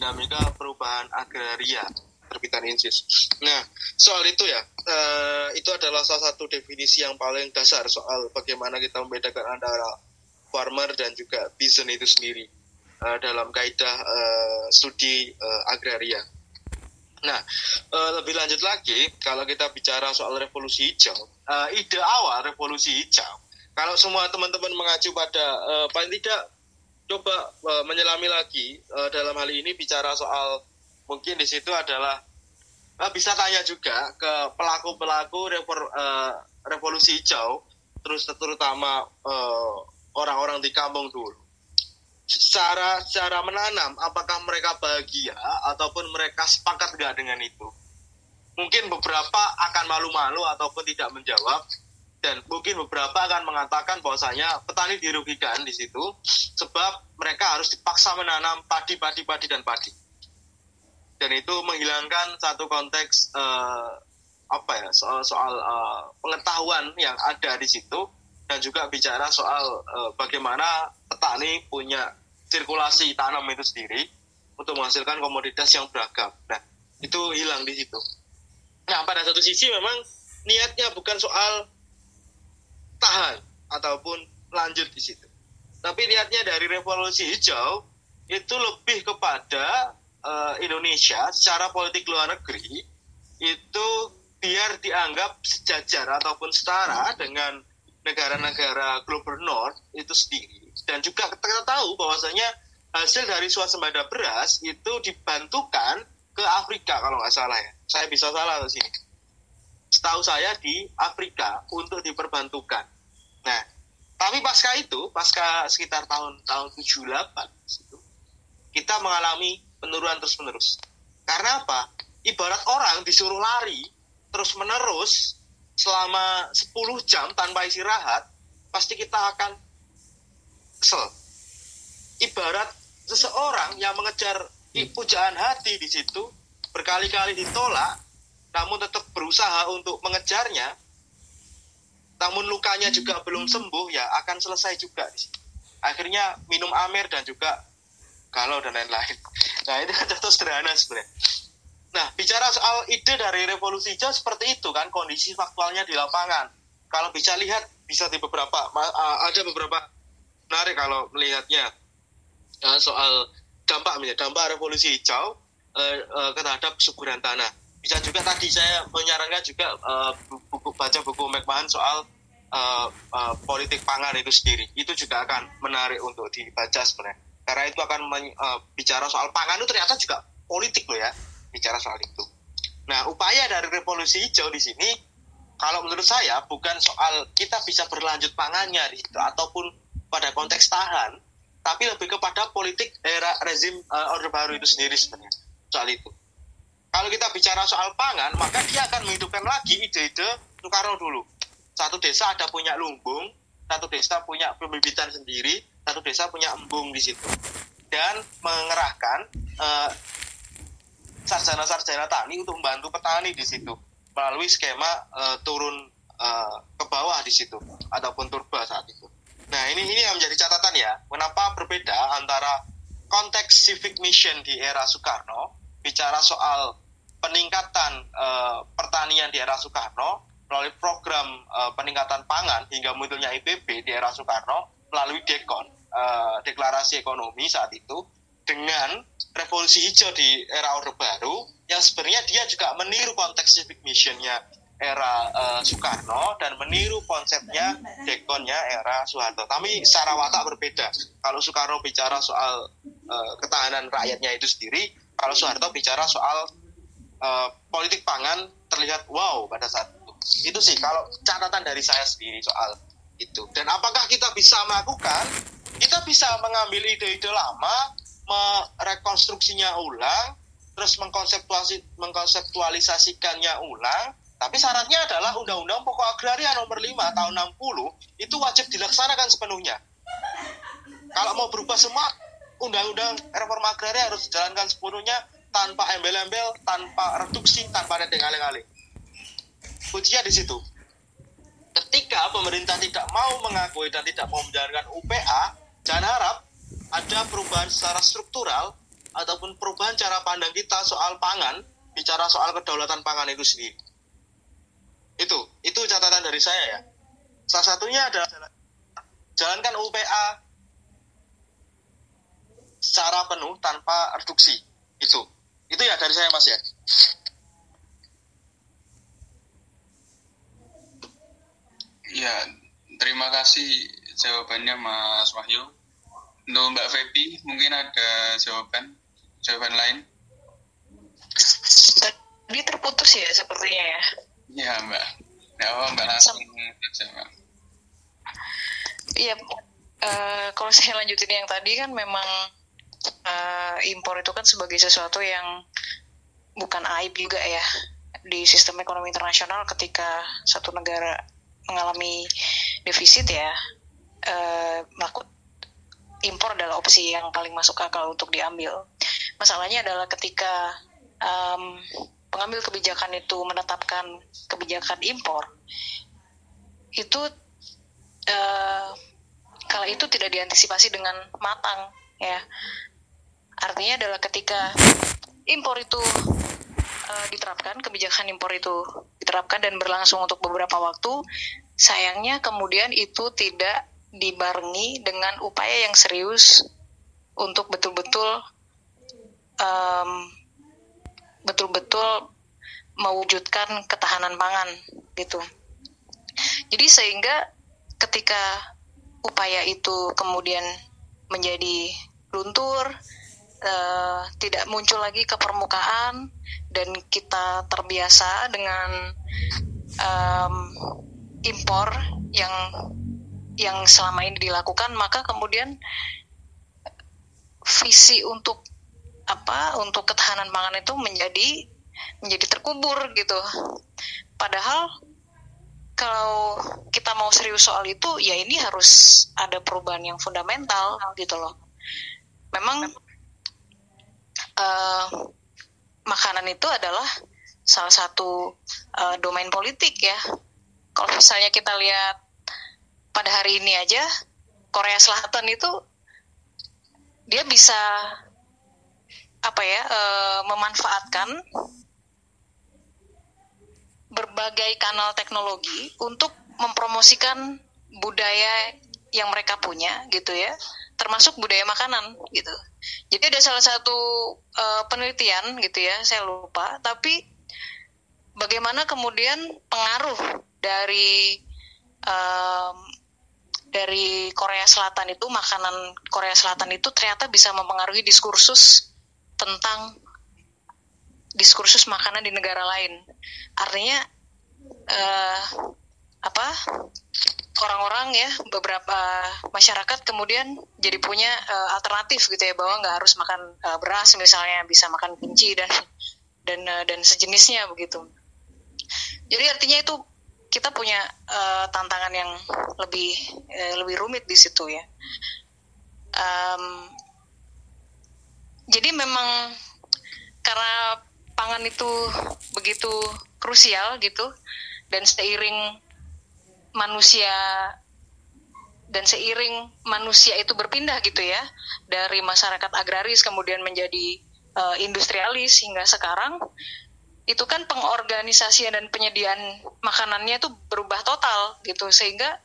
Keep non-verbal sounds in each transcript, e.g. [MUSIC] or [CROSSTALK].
dinamika perubahan agraria terbitan Insis. Nah, soal itu ya, uh, itu adalah salah satu definisi yang paling dasar soal bagaimana kita membedakan antara farmer dan juga peasant itu sendiri uh, dalam kaidah uh, studi uh, agraria. Nah, uh, lebih lanjut lagi, kalau kita bicara soal revolusi hijau, uh, ide awal revolusi hijau, kalau semua teman-teman mengacu pada uh, paling tidak coba uh, menyelami lagi uh, dalam hal ini bicara soal mungkin di situ adalah uh, bisa tanya juga ke pelaku-pelaku uh, revolusi hijau, terus terutama orang-orang uh, di kampung dulu. Secara secara menanam, apakah mereka bahagia ataupun mereka sepakat nggak dengan itu? Mungkin beberapa akan malu-malu ataupun tidak menjawab, dan mungkin beberapa akan mengatakan bahwasanya petani dirugikan di situ sebab mereka harus dipaksa menanam padi, padi, padi dan padi. Dan itu menghilangkan satu konteks uh, apa ya soal soal uh, pengetahuan yang ada di situ dan juga bicara soal uh, bagaimana petani punya sirkulasi tanam itu sendiri untuk menghasilkan komoditas yang beragam. Nah, itu hilang di situ. Nah, pada satu sisi memang niatnya bukan soal tahan ataupun lanjut di situ. Tapi niatnya dari revolusi hijau itu lebih kepada uh, Indonesia secara politik luar negeri itu biar dianggap sejajar ataupun setara dengan negara-negara global north itu sendiri. Dan juga kita tahu bahwasanya hasil dari swasembada beras itu dibantukan ke Afrika kalau nggak salah ya. Saya bisa salah di sini setahu saya di Afrika untuk diperbantukan Nah, tapi pasca itu, pasca sekitar tahun tahun 78 itu, kita mengalami penurunan terus-menerus. Karena apa? Ibarat orang disuruh lari terus-menerus selama 10 jam tanpa istirahat, pasti kita akan kesel. Ibarat seseorang yang mengejar pujaan hati di situ, berkali-kali ditolak, namun tetap berusaha untuk mengejarnya, namun lukanya juga belum sembuh ya akan selesai juga akhirnya minum amer dan juga galau dan lain-lain. Nah itu kan contoh sederhana sebenarnya. Nah bicara soal ide dari revolusi hijau seperti itu kan kondisi faktualnya di lapangan. Kalau bisa lihat bisa di beberapa ada beberapa menarik kalau melihatnya. Ya, soal dampak dampak revolusi hijau eh, eh, terhadap kesuburan tanah bisa juga tadi saya menyarankan juga uh, buku baca buku McMahon soal uh, uh, politik pangan itu sendiri. Itu juga akan menarik untuk dibaca sebenarnya. Karena itu akan men, uh, bicara soal pangan itu ternyata juga politik loh ya bicara soal itu. Nah upaya dari revolusi hijau di sini kalau menurut saya bukan soal kita bisa berlanjut pangannya di situ ataupun pada konteks tahan tapi lebih kepada politik era rezim uh, orde baru itu sendiri sebenarnya soal itu kalau kita bicara soal pangan, maka dia akan menghidupkan lagi ide-ide Soekarno dulu. Satu desa ada punya lumbung, satu desa punya pembibitan sendiri, satu desa punya embung di situ. Dan mengerahkan uh, sarjana-sarjana tani untuk membantu petani di situ melalui skema uh, turun uh, ke bawah di situ ataupun turba saat itu. Nah ini ini yang menjadi catatan ya, kenapa berbeda antara konteks civic mission di era Soekarno bicara soal peningkatan uh, pertanian di era Soekarno melalui program uh, peningkatan pangan hingga munculnya IPB di era Soekarno melalui Dekon uh, deklarasi ekonomi saat itu dengan revolusi hijau di era Orde Baru yang sebenarnya dia juga meniru konteks civic missionnya era uh, Soekarno dan meniru konsepnya dekonnya era Soeharto. Tapi secara watak berbeda. Kalau Soekarno bicara soal uh, ketahanan rakyatnya itu sendiri, kalau Soeharto bicara soal uh, politik pangan terlihat wow pada saat itu. Itu sih kalau catatan dari saya sendiri soal itu. Dan apakah kita bisa melakukan? Kita bisa mengambil ide-ide lama, merekonstruksinya ulang, terus mengkonseptuasi, mengkonseptualisasikannya ulang. Tapi syaratnya adalah Undang-Undang Pokok Agraria nomor 5 tahun 60 itu wajib dilaksanakan sepenuhnya. Kalau mau berubah semua, undang-undang reforma agraria harus dijalankan sepenuhnya tanpa embel-embel, tanpa reduksi, tanpa ada dengaling-aling. Kuncinya di situ. Ketika pemerintah tidak mau mengakui dan tidak mau menjalankan UPA, jangan harap ada perubahan secara struktural ataupun perubahan cara pandang kita soal pangan, bicara soal kedaulatan pangan itu sendiri. Itu, itu catatan dari saya ya. Salah satunya adalah jalankan UPA secara penuh tanpa reduksi. Itu. Itu ya dari saya Mas ya. Ya, terima kasih jawabannya Mas Wahyu. Untuk Mbak Febi, mungkin ada jawaban jawaban lain? Tadi terputus ya sepertinya ya. Iya Mbak. Ya oh, Mbak langsung Iya, uh, kalau saya lanjutin yang tadi kan memang uh, impor itu kan sebagai sesuatu yang bukan aib juga ya di sistem ekonomi internasional ketika satu negara mengalami defisit ya uh, melakukan impor adalah opsi yang paling masuk akal untuk diambil. Masalahnya adalah ketika um, pengambil kebijakan itu menetapkan kebijakan impor, itu uh, kala itu tidak diantisipasi dengan matang, ya. Artinya adalah ketika impor itu uh, diterapkan, kebijakan impor itu diterapkan dan berlangsung untuk beberapa waktu, sayangnya kemudian itu tidak dibarengi dengan upaya yang serius untuk betul-betul um, betul-betul mewujudkan ketahanan pangan gitu. Jadi sehingga ketika upaya itu kemudian menjadi luntur, uh, tidak muncul lagi ke permukaan dan kita terbiasa dengan um, impor yang yang selama ini dilakukan maka kemudian visi untuk apa untuk ketahanan pangan itu menjadi menjadi terkubur gitu. Padahal kalau kita mau serius soal itu ya ini harus ada perubahan yang fundamental gitu loh. Memang uh, makanan itu adalah salah satu uh, domain politik ya. Kalau misalnya kita lihat pada hari ini aja Korea Selatan itu dia bisa apa ya e, memanfaatkan berbagai kanal teknologi untuk mempromosikan budaya yang mereka punya gitu ya termasuk budaya makanan gitu jadi ada salah satu e, penelitian gitu ya saya lupa tapi bagaimana kemudian pengaruh dari um, dari Korea Selatan itu makanan Korea Selatan itu ternyata bisa mempengaruhi diskursus tentang diskursus makanan di negara lain. Artinya uh, apa? Orang-orang ya beberapa masyarakat kemudian jadi punya uh, alternatif gitu ya bahwa nggak harus makan uh, beras misalnya bisa makan kunci dan dan uh, dan sejenisnya begitu. Jadi artinya itu kita punya uh, tantangan yang lebih uh, lebih rumit di situ ya. Um, jadi memang karena pangan itu begitu krusial gitu dan seiring manusia dan seiring manusia itu berpindah gitu ya dari masyarakat agraris kemudian menjadi uh, industrialis hingga sekarang itu kan pengorganisasian dan penyediaan makanannya itu berubah total gitu sehingga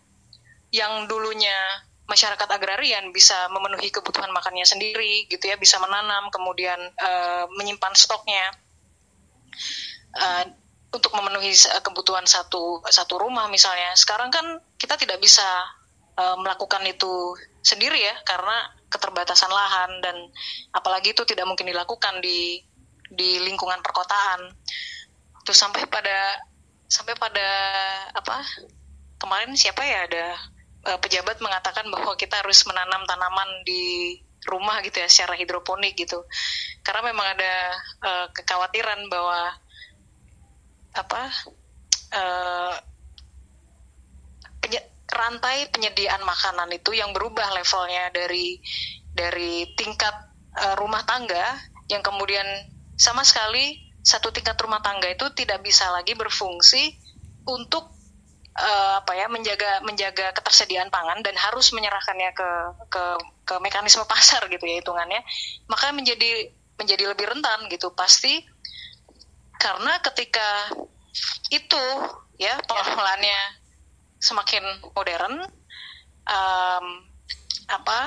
yang dulunya masyarakat agrarian bisa memenuhi kebutuhan makannya sendiri gitu ya bisa menanam kemudian uh, menyimpan stoknya. Uh, untuk memenuhi kebutuhan satu satu rumah misalnya. Sekarang kan kita tidak bisa uh, melakukan itu sendiri ya karena keterbatasan lahan dan apalagi itu tidak mungkin dilakukan di di lingkungan perkotaan. Terus sampai pada sampai pada apa kemarin siapa ya ada uh, pejabat mengatakan bahwa kita harus menanam tanaman di rumah gitu ya secara hidroponik gitu. Karena memang ada uh, kekhawatiran bahwa apa uh, penye rantai penyediaan makanan itu yang berubah levelnya dari dari tingkat uh, rumah tangga yang kemudian sama sekali satu tingkat rumah tangga itu tidak bisa lagi berfungsi untuk uh, apa ya menjaga menjaga ketersediaan pangan dan harus menyerahkannya ke ke ke mekanisme [LAUGHS] pasar gitu ya hitungannya. Maka menjadi menjadi lebih rentan gitu. Pasti karena ketika itu ya pengelolaannya semakin modern um, apa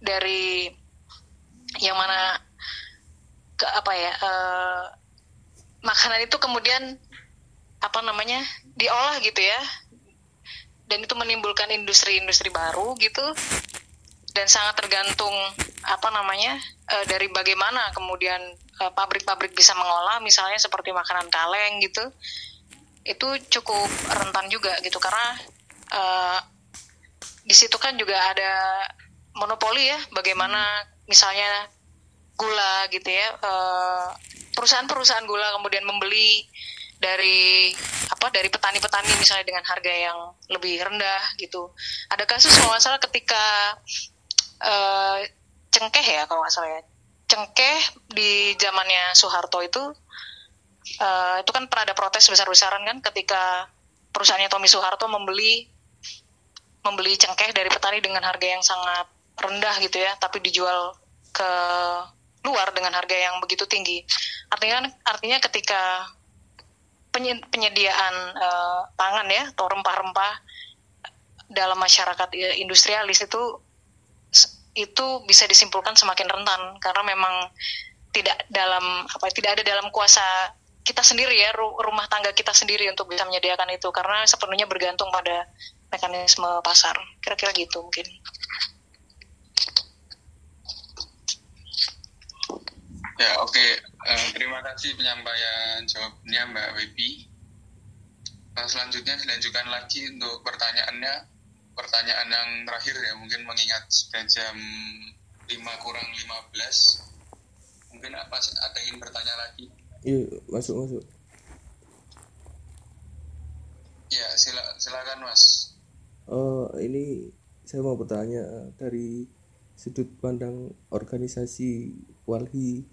dari yang mana ke apa ya uh, makanan itu kemudian apa namanya diolah gitu ya. Dan itu menimbulkan industri-industri baru gitu. Dan sangat tergantung apa namanya uh, dari bagaimana kemudian pabrik pabrik-pabrik bisa mengolah misalnya seperti makanan kaleng gitu itu cukup rentan juga gitu. Karena uh, di situ kan juga ada monopoli ya bagaimana misalnya gula gitu ya perusahaan-perusahaan gula kemudian membeli dari apa dari petani-petani misalnya dengan harga yang lebih rendah gitu. Ada kasus kalau salah ketika uh, cengkeh ya kalau nggak salah ya cengkeh di zamannya Soeharto itu uh, itu kan pernah ada protes besar-besaran kan ketika perusahaannya Tommy Soeharto membeli membeli cengkeh dari petani dengan harga yang sangat rendah gitu ya tapi dijual ke luar dengan harga yang begitu tinggi. Artinya artinya ketika penyediaan uh, pangan ya atau rempah-rempah dalam masyarakat industrialis itu itu bisa disimpulkan semakin rentan karena memang tidak dalam apa tidak ada dalam kuasa kita sendiri ya rumah tangga kita sendiri untuk bisa menyediakan itu karena sepenuhnya bergantung pada mekanisme pasar kira-kira gitu mungkin. Ya, oke. Okay. Uh, eh, terima kasih penyampaian jawabnya Mbak Webi. Uh, selanjutnya dilanjutkan lagi untuk pertanyaannya. Pertanyaan yang terakhir ya, mungkin mengingat sudah jam 5 kurang 15. Mungkin apa ada ingin bertanya lagi? Iya, masuk masuk. Ya, sila, silakan Mas. Uh, ini saya mau bertanya dari sudut pandang organisasi Walhi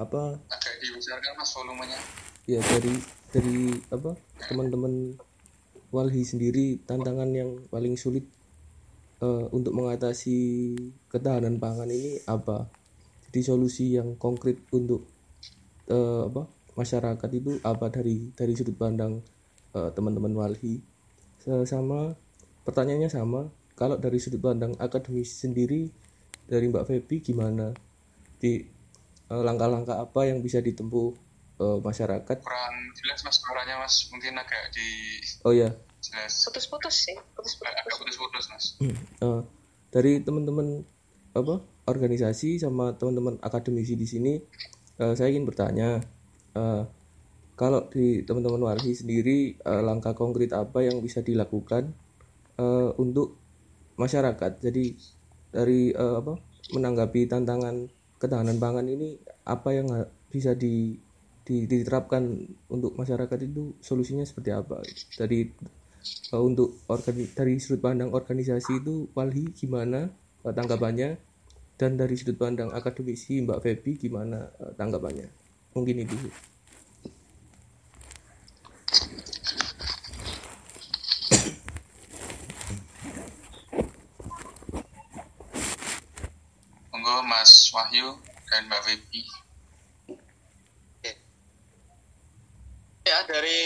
apa agak dibesarkan mas volumenya ya dari dari apa teman-teman Walhi sendiri tantangan yang paling sulit uh, untuk mengatasi ketahanan pangan ini apa? Jadi solusi yang konkret untuk uh, apa masyarakat itu apa dari dari sudut pandang uh, teman-teman Walhi? Sama pertanyaannya sama kalau dari sudut pandang akademis sendiri dari Mbak Febi gimana? Di Eh, langkah-langkah apa yang bisa ditempuh uh, masyarakat. Kurang jelas mas suaranya mas. Mungkin agak di oh ya jelas. Putus-putus sih putus-putus. Agak putus-putus mas. Uh, dari teman-teman apa organisasi sama teman-teman akademisi di sini uh, saya ingin bertanya uh, kalau di teman-teman warsi sendiri uh, langkah konkret apa yang bisa dilakukan uh, untuk masyarakat? Jadi dari uh, apa menanggapi tantangan ketahanan pangan ini apa yang bisa di, di diterapkan untuk masyarakat itu solusinya seperti apa? Dari uh, untuk organi dari sudut pandang organisasi itu Walhi gimana uh, tanggapannya? Dan dari sudut pandang akademisi Mbak Febi gimana uh, tanggapannya? Mungkin itu. Monggo Mas Wahyu dan Mbak Febi. Dari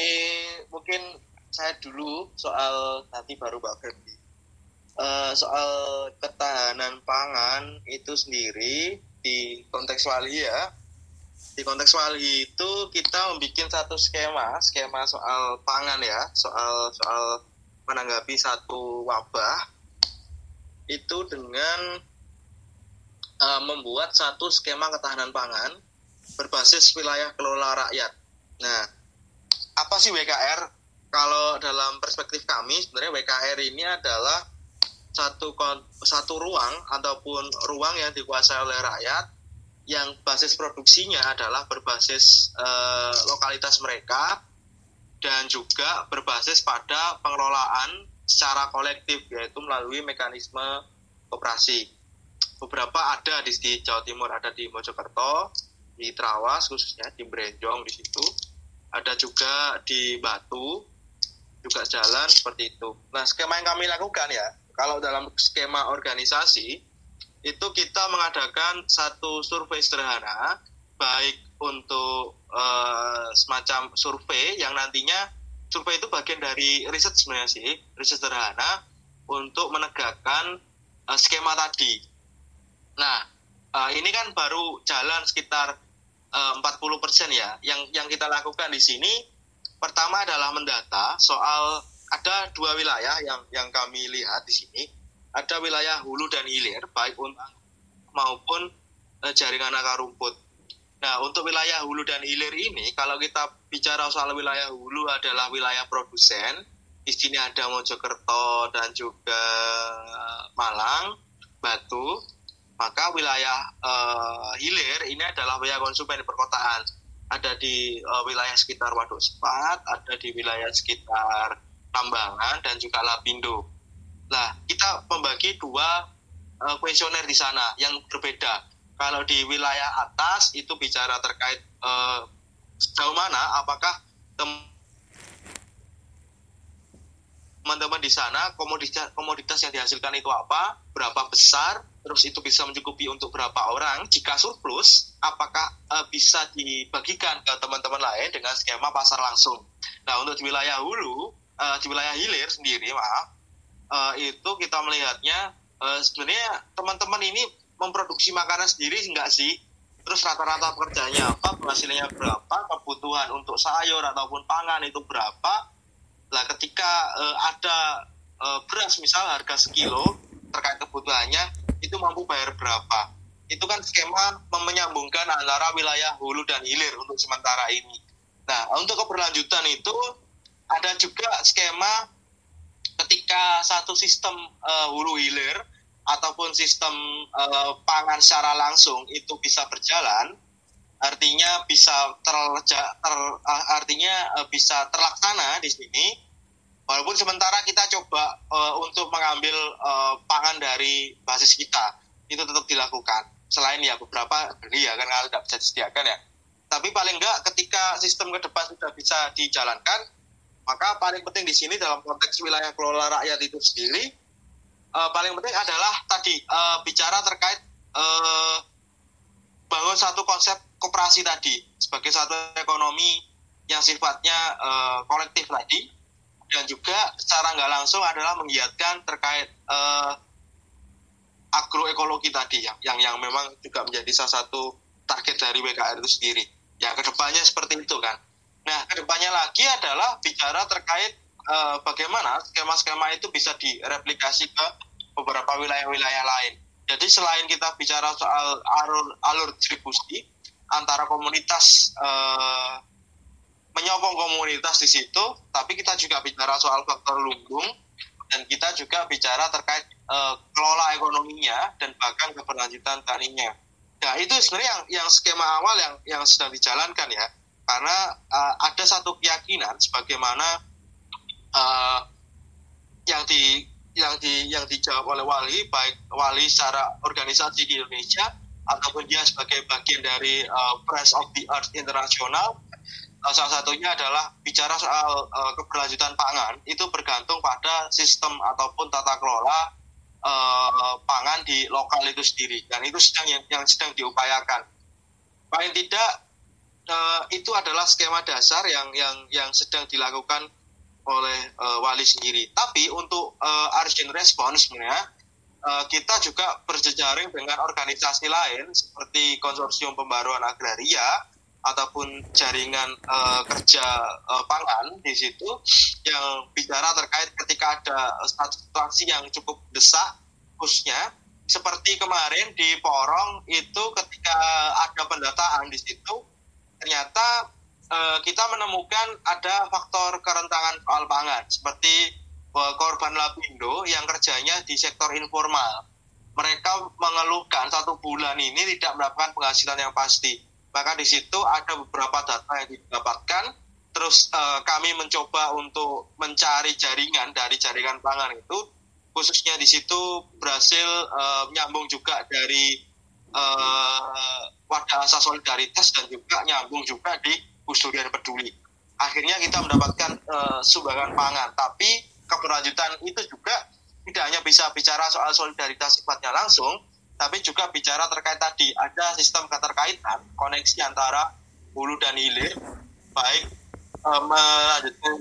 mungkin saya dulu soal nanti baru Mbak Febi. Uh, soal ketahanan pangan itu sendiri di konteks wali ya di konteks wali itu kita membuat satu skema skema soal pangan ya soal soal menanggapi satu wabah itu dengan uh, membuat satu skema ketahanan pangan berbasis wilayah kelola rakyat. Nah, apa sih WKR? Kalau dalam perspektif kami, sebenarnya WKR ini adalah satu satu ruang ataupun ruang yang dikuasai oleh rakyat yang basis produksinya adalah berbasis uh, lokalitas mereka dan juga berbasis pada pengelolaan secara kolektif yaitu melalui mekanisme operasi beberapa ada di, di Jawa Timur ada di Mojokerto di Trawas khususnya di Brenjong di situ ada juga di Batu juga jalan seperti itu nah skema yang kami lakukan ya Kalau dalam skema organisasi itu kita mengadakan satu survei sederhana baik untuk uh, semacam survei yang nantinya survei itu bagian dari riset sebenarnya sih, riset sederhana untuk menegakkan uh, skema tadi. Nah, uh, ini kan baru jalan sekitar uh, 40% ya. Yang yang kita lakukan di sini pertama adalah mendata soal ada dua wilayah yang yang kami lihat di sini. Ada wilayah hulu dan hilir baik untuk maupun uh, jaringan akar rumput. Nah, untuk wilayah hulu dan hilir ini, kalau kita bicara soal wilayah hulu adalah wilayah produsen, di sini ada Mojokerto dan juga Malang, Batu, maka wilayah uh, hilir ini adalah wilayah konsumen di perkotaan. Ada di uh, wilayah sekitar Waduk Sepat, ada di wilayah sekitar Tambangan dan juga Lapindo. Nah, kita membagi dua uh, kuesioner di sana yang berbeda. Kalau di wilayah atas itu bicara terkait uh, sejauh mana apakah teman-teman di sana komoditas komoditas yang dihasilkan itu apa, berapa besar, terus itu bisa mencukupi untuk berapa orang. Jika surplus, apakah uh, bisa dibagikan ke teman-teman lain dengan skema pasar langsung. Nah, untuk di wilayah hulu, uh, di wilayah hilir sendiri, maaf, uh, itu kita melihatnya uh, sebenarnya teman-teman ini memproduksi makanan sendiri enggak sih? Terus rata-rata kerjanya apa, penghasilannya berapa, kebutuhan untuk sayur ataupun pangan itu berapa, Nah, ketika uh, ada uh, beras misal harga sekilo terkait kebutuhannya itu mampu bayar berapa? Itu kan skema menyambungkan antara wilayah hulu dan hilir untuk sementara ini. Nah, untuk keberlanjutan itu ada juga skema ketika satu sistem uh, hulu hilir ataupun sistem uh, pangan secara langsung itu bisa berjalan, artinya bisa terleja, ter, uh, artinya uh, bisa terlaksana di sini. Walaupun sementara kita coba uh, untuk mengambil uh, pangan dari basis kita itu tetap dilakukan. Selain ya beberapa beli ya kan tidak bisa disediakan ya. Tapi paling enggak ketika sistem ke depan sudah bisa dijalankan maka paling penting di sini dalam konteks wilayah kelola rakyat itu sendiri uh, paling penting adalah tadi uh, bicara terkait uh, bangun satu konsep koperasi tadi sebagai satu ekonomi yang sifatnya uh, kolektif tadi dan juga secara nggak langsung adalah menggiatkan terkait uh, agroekologi tadi yang, yang yang memang juga menjadi salah satu target dari WKR itu sendiri. Ya ke depannya seperti itu kan. Nah ke depannya lagi adalah bicara terkait uh, bagaimana skema-skema itu bisa direplikasi ke beberapa wilayah-wilayah lain. Jadi selain kita bicara soal alur alur distribusi antara komunitas uh, menyokong komunitas di situ, tapi kita juga bicara soal faktor lumbung dan kita juga bicara terkait uh, kelola ekonominya dan bahkan keberlanjutan taninya. Nah itu sebenarnya yang, yang skema awal yang yang sedang dijalankan ya, karena uh, ada satu keyakinan sebagaimana uh, yang di yang di yang dijawab oleh wali baik wali secara organisasi di Indonesia ataupun dia sebagai bagian dari uh, Press of the Earth Internasional Eh, salah satunya adalah bicara soal uh, keberlanjutan pangan. Itu bergantung pada sistem ataupun tata kelola uh, pangan di lokal itu sendiri. Dan itu sedang yang, yang sedang diupayakan. Paling tidak uh, itu adalah skema dasar yang yang yang sedang dilakukan oleh uh, wali sendiri. Tapi untuk uh, urgent response sebenarnya uh, kita juga berjejaring dengan organisasi lain seperti konsorsium pembaruan agraria ataupun jaringan uh, kerja uh, pangan di situ yang bicara terkait ketika ada situasi yang cukup desak khususnya seperti kemarin di Porong itu ketika ada pendataan di situ ternyata uh, kita menemukan ada faktor kerentanan soal pangan seperti korban Lapindo yang kerjanya di sektor informal. Mereka mengeluhkan satu bulan ini tidak mendapatkan penghasilan yang pasti. Maka di situ ada beberapa data yang didapatkan. Terus uh, kami mencoba untuk mencari jaringan dari jaringan pangan itu. Khususnya di situ berhasil uh, menyambung juga dari uh, wadah asa solidaritas dan juga nyambung juga di Kusurian Peduli. Akhirnya kita mendapatkan uh, sumbangan pangan, tapi keberlanjutan itu juga tidak hanya bisa bicara soal solidaritas sifatnya langsung, tapi juga bicara terkait tadi ada sistem keterkaitan koneksi antara hulu dan hilir baik um,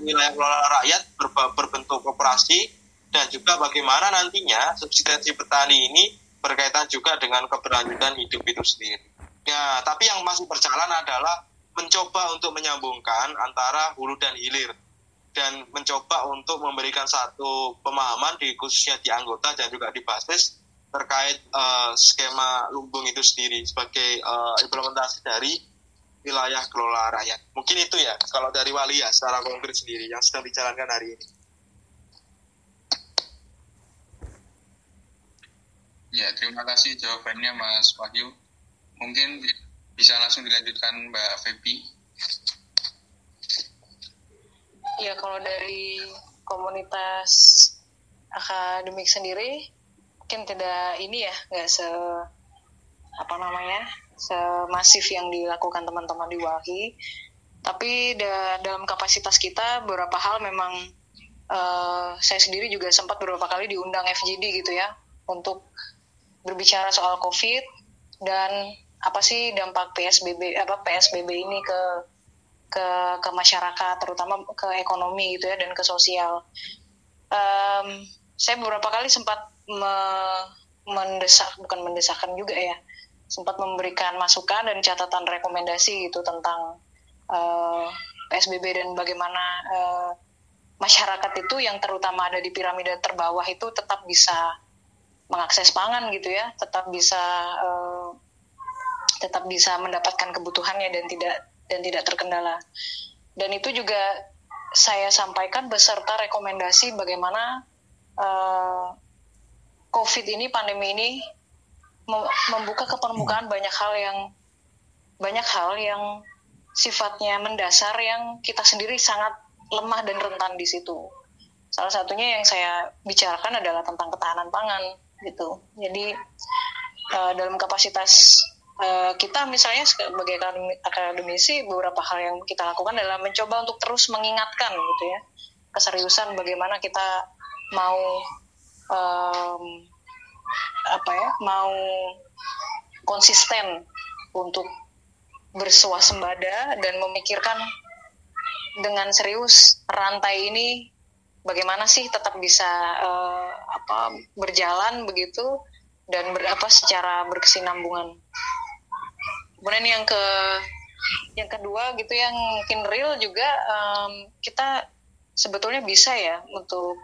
wilayah kelola rakyat ber, berbentuk kooperasi dan juga bagaimana nantinya subsistensi petani ini berkaitan juga dengan keberlanjutan hidup itu sendiri. Ya, tapi yang masih berjalan adalah mencoba untuk menyambungkan antara hulu dan hilir dan mencoba untuk memberikan satu pemahaman di khususnya di anggota dan juga di basis terkait uh, skema lumbung itu sendiri sebagai uh, implementasi dari wilayah kelola rakyat. Mungkin itu ya kalau dari wali ya secara konkret sendiri yang sedang dijalankan hari ini. Ya, terima kasih jawabannya Mas Wahyu. Mungkin bisa langsung dilanjutkan Mbak Febi. Ya, kalau dari komunitas akademik sendiri, mungkin tidak ini ya nggak se apa namanya semasif yang dilakukan teman-teman di Walhi tapi da dalam kapasitas kita beberapa hal memang uh, saya sendiri juga sempat beberapa kali diundang FGD gitu ya untuk berbicara soal COVID dan apa sih dampak PSBB apa PSBB ini ke ke ke masyarakat terutama ke ekonomi gitu ya dan ke sosial. Um, saya beberapa kali sempat me mendesak bukan mendesakkan juga ya sempat memberikan masukan dan catatan rekomendasi gitu tentang uh, eh, PSBB dan bagaimana uh, masyarakat itu yang terutama ada di piramida terbawah itu tetap bisa mengakses pangan gitu ya tetap bisa uh, tetap bisa mendapatkan kebutuhannya dan tidak dan tidak terkendala dan itu juga saya sampaikan beserta rekomendasi bagaimana uh, COVID ini, pandemi ini membuka kepermukaan banyak hal yang banyak hal yang sifatnya mendasar yang kita sendiri sangat lemah dan rentan di situ. Salah satunya yang saya bicarakan adalah tentang ketahanan pangan gitu. Jadi uh, dalam kapasitas uh, kita misalnya sebagai akademisi beberapa hal yang kita lakukan adalah mencoba untuk terus mengingatkan gitu ya keseriusan bagaimana kita mau um, apa ya mau konsisten untuk bersuasembada dan memikirkan dengan serius rantai ini bagaimana sih tetap bisa uh, apa berjalan begitu dan berapa secara berkesinambungan. Kemudian yang ke yang kedua gitu yang mungkin real juga um, kita sebetulnya bisa ya untuk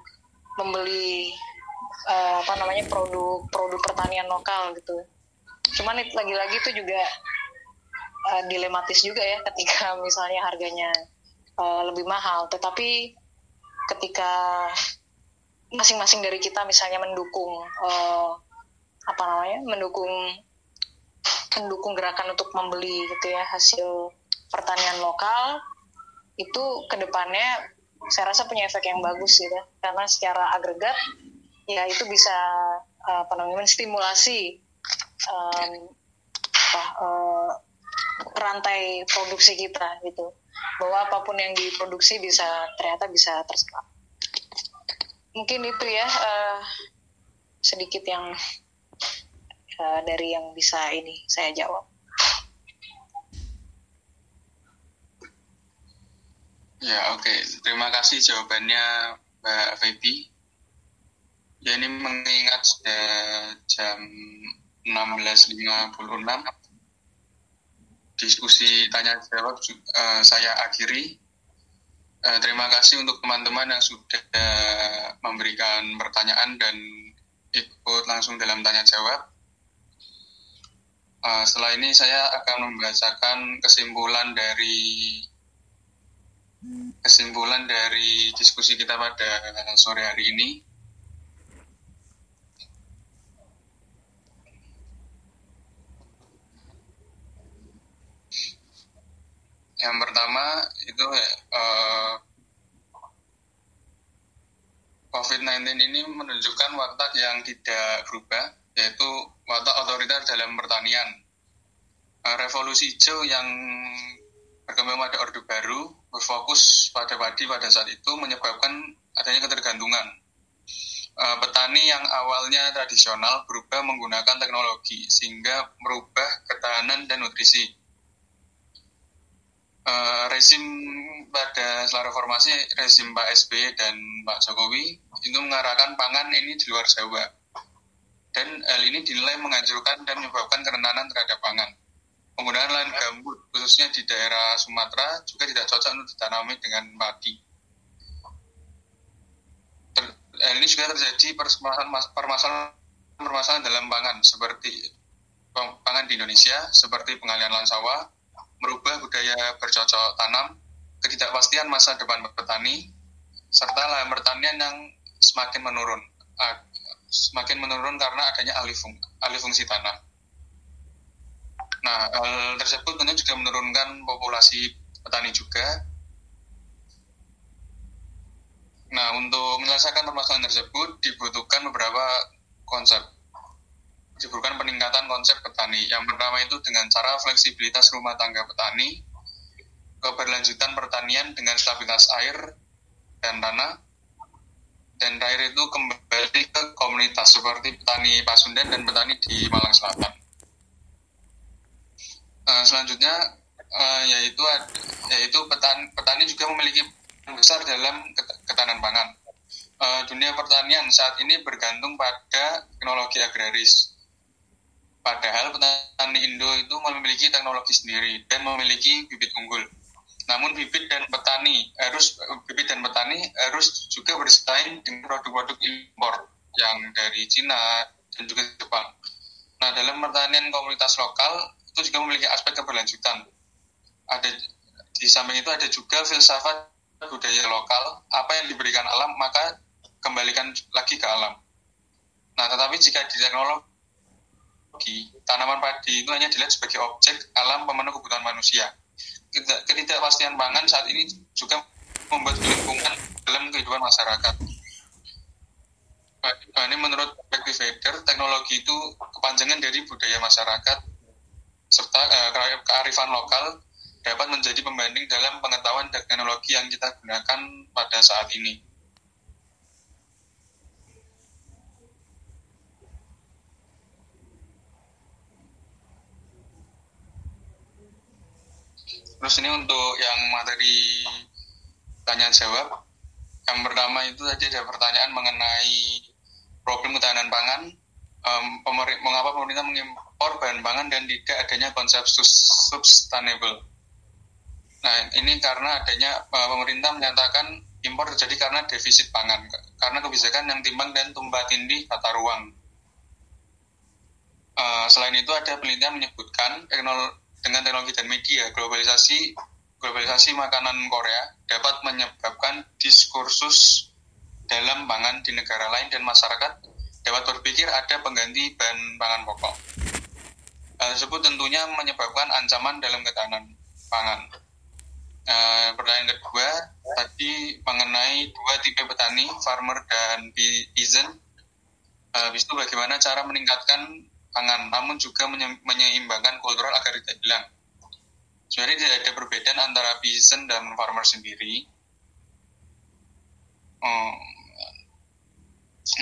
membeli uh, apa namanya produk produk pertanian lokal gitu. Cuman lagi-lagi itu juga uh, dilematis juga ya ketika [LAUGHS] misalnya harganya uh, lebih mahal. Tetapi ketika masing-masing dari kita misalnya mendukung uh, apa namanya mendukung mendukung gerakan untuk membeli gitu ya hasil pertanian lokal itu ke depannya saya rasa punya efek yang bagus gitu karena secara agregat ya itu bisa apa namanya menstimulasi um, apa, uh, rantai produksi kita gitu. Bahwa apa pun yang diproduksi bisa ternyata bisa terserap. Mungkin itu ya uh, sedikit yang uh, dari yang bisa ini saya jawab Ya, oke. Okay. Terima kasih jawabannya Mbak Febi. Ya, ini mengingat sudah jam 16.56. Diskusi tanya jawab uh, saya akhiri. Uh, terima kasih untuk teman-teman yang sudah memberikan pertanyaan dan ikut langsung dalam tanya jawab. Uh, setelah ini saya akan membacakan kesimpulan dari kesimpulan dari diskusi kita pada sore hari ini. Yang pertama itu uh, COVID-19 ini menunjukkan watak yang tidak berubah, yaitu watak otoriter dalam pertanian. Uh, revolusi hijau yang berkembang pada Orde Baru berfokus pada padi pada saat itu menyebabkan adanya ketergantungan. uh, petani yang awalnya tradisional berubah menggunakan teknologi sehingga merubah ketahanan dan nutrisi. Uh, rezim pada setelah reformasi rezim Pak SBY dan Pak Jokowi itu mengarahkan pangan ini di luar Jawa dan hal ini dinilai menghancurkan dan menyebabkan kerentanan terhadap pangan. Penggunaan lahan gambut khususnya di daerah Sumatera juga tidak cocok untuk ditanami dengan padi Eh, ini juga terjadi permasalahan permasalahan permasalahan dalam pangan seperti pangan di Indonesia seperti pengalian lahan sawah, merubah budaya bercocok tanam, ketidakpastian masa depan petani, serta lahan pertanian yang semakin menurun, semakin menurun karena adanya alih, fung, alih fungsi tanah. Nah, hal tersebut tentu juga menurunkan populasi petani juga, Nah, untuk menyelesaikan permasalahan tersebut dibutuhkan beberapa konsep. Dibutuhkan peningkatan konsep petani. Yang pertama itu dengan cara fleksibilitas rumah tangga petani, keberlanjutan pertanian dengan stabilitas air dan tanah, dan terakhir itu kembali ke komunitas seperti petani Pasundan dan petani di Malang Selatan. Uh, selanjutnya uh, yaitu yaitu petani, petani juga memiliki besar dalam ketahanan pangan. Uh, dunia pertanian saat ini bergantung pada teknologi agraris. Padahal petani Indo itu memiliki teknologi sendiri dan memiliki bibit unggul. Namun bibit dan petani harus bibit dan petani harus juga bersaing dengan produk-produk impor yang dari Cina dan juga Jepang. Nah, dalam pertanian komunitas lokal itu juga memiliki aspek keberlanjutan. Ada di samping itu ada juga filsafat budaya lokal, apa yang diberikan alam, maka kembalikan lagi ke alam. Nah, tetapi jika di teknologi, tanaman padi itu hanya dilihat sebagai objek alam pemenuh kebutuhan manusia. Ketidakpastian pangan saat ini juga membuat lingkungan dalam kehidupan masyarakat. Ini menurut perspektif Fader, teknologi itu kepanjangan dari budaya masyarakat serta eh, kearifan lokal dapat menjadi pembanding dalam pengetahuan teknologi yang kita gunakan pada saat ini. Terus ini untuk yang materi tanya jawab. Yang pertama itu tadi ada pertanyaan mengenai problem ketahanan pangan. Um, pemerintah, mengapa pemerintah mengimpor bahan pangan dan tidak adanya konsep sustainable? Nah, ini karena adanya uh, pemerintah menyatakan impor terjadi karena defisit pangan, karena kebijakan yang timbang dan tumpah tindih tata ruang. Uh, selain itu ada penelitian menyebutkan teknol dengan teknologi dan media globalisasi globalisasi makanan Korea dapat menyebabkan diskursus dalam pangan di negara lain dan masyarakat dapat berpikir ada pengganti bahan pangan pokok. Hal tersebut tentunya menyebabkan ancaman dalam ketahanan pangan. Uh, pertanyaan kedua tadi mengenai dua tipe petani, farmer dan peasant. Uh, habis bagaimana cara meningkatkan pangan, namun juga menyeimbangkan kultural agar tidak hilang. Sebenarnya tidak ada perbedaan antara peasant dan farmer sendiri. Um,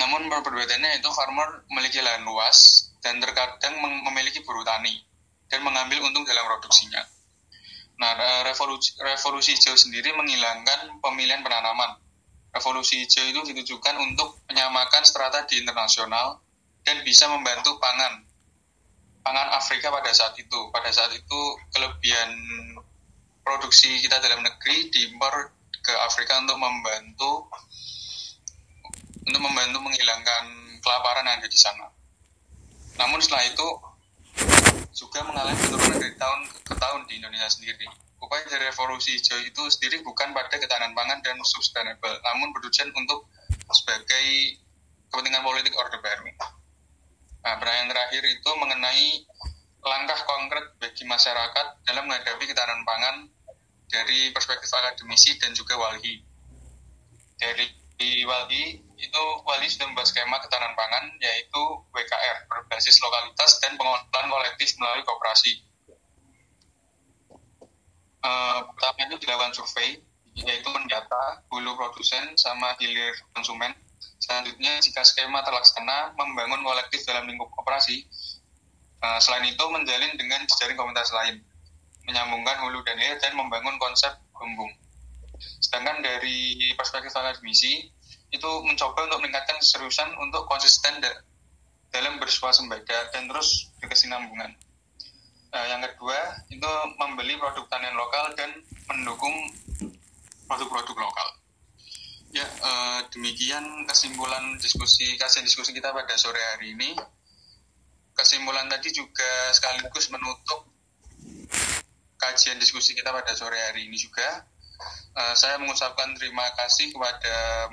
namun perbedaannya itu farmer memiliki lahan luas dan terkadang memiliki buruh tani dan mengambil untung dalam produksinya Nah, revolusi, revolusi hijau sendiri menghilangkan pemilihan penanaman. Revolusi hijau itu ditujukan untuk menyamakan strata di internasional dan bisa membantu pangan. Pangan Afrika pada saat itu. Pada saat itu kelebihan produksi kita dalam negeri diimpor ke Afrika untuk membantu untuk membantu menghilangkan kelaparan yang ada di sana. Namun setelah itu juga mengalami penurunan dari tahun ke tahun di Indonesia sendiri. Upaya dari revolusi hijau itu sendiri bukan pada ketahanan pangan dan sustainable, namun bertujuan untuk sebagai kepentingan politik Orde Baru. Nah, pertanyaan terakhir itu mengenai langkah konkret bagi masyarakat dalam menghadapi ketahanan pangan dari perspektif akademisi dan juga walhi. Dari walhi itu Wali sudah membuat skema ketahanan pangan yaitu WKR berbasis lokalitas dan pengolahan kolektif melalui kooperasi. Uh, pertama itu dilakukan survei yaitu mendata hulu produsen sama hilir konsumen Selanjutnya, jika skema terlaksana, membangun kolektif dalam lingkup operasi, uh, selain itu menjalin dengan jejaring komunitas lain, menyambungkan hulu dan hilir dan membangun konsep gembung. Sedangkan dari perspektif akademisi, itu mencoba untuk meningkatkan keseriusan untuk konsisten dalam bersuasembada dan terus berkesinambungan. Uh, yang kedua, itu membeli produk tanian lokal dan mendukung produk-produk lokal. Ya, uh, demikian kesimpulan diskusi kajian diskusi kita pada sore hari ini. Kesimpulan tadi juga sekaligus menutup kajian diskusi kita pada sore hari ini juga. Uh, saya mengucapkan terima kasih kepada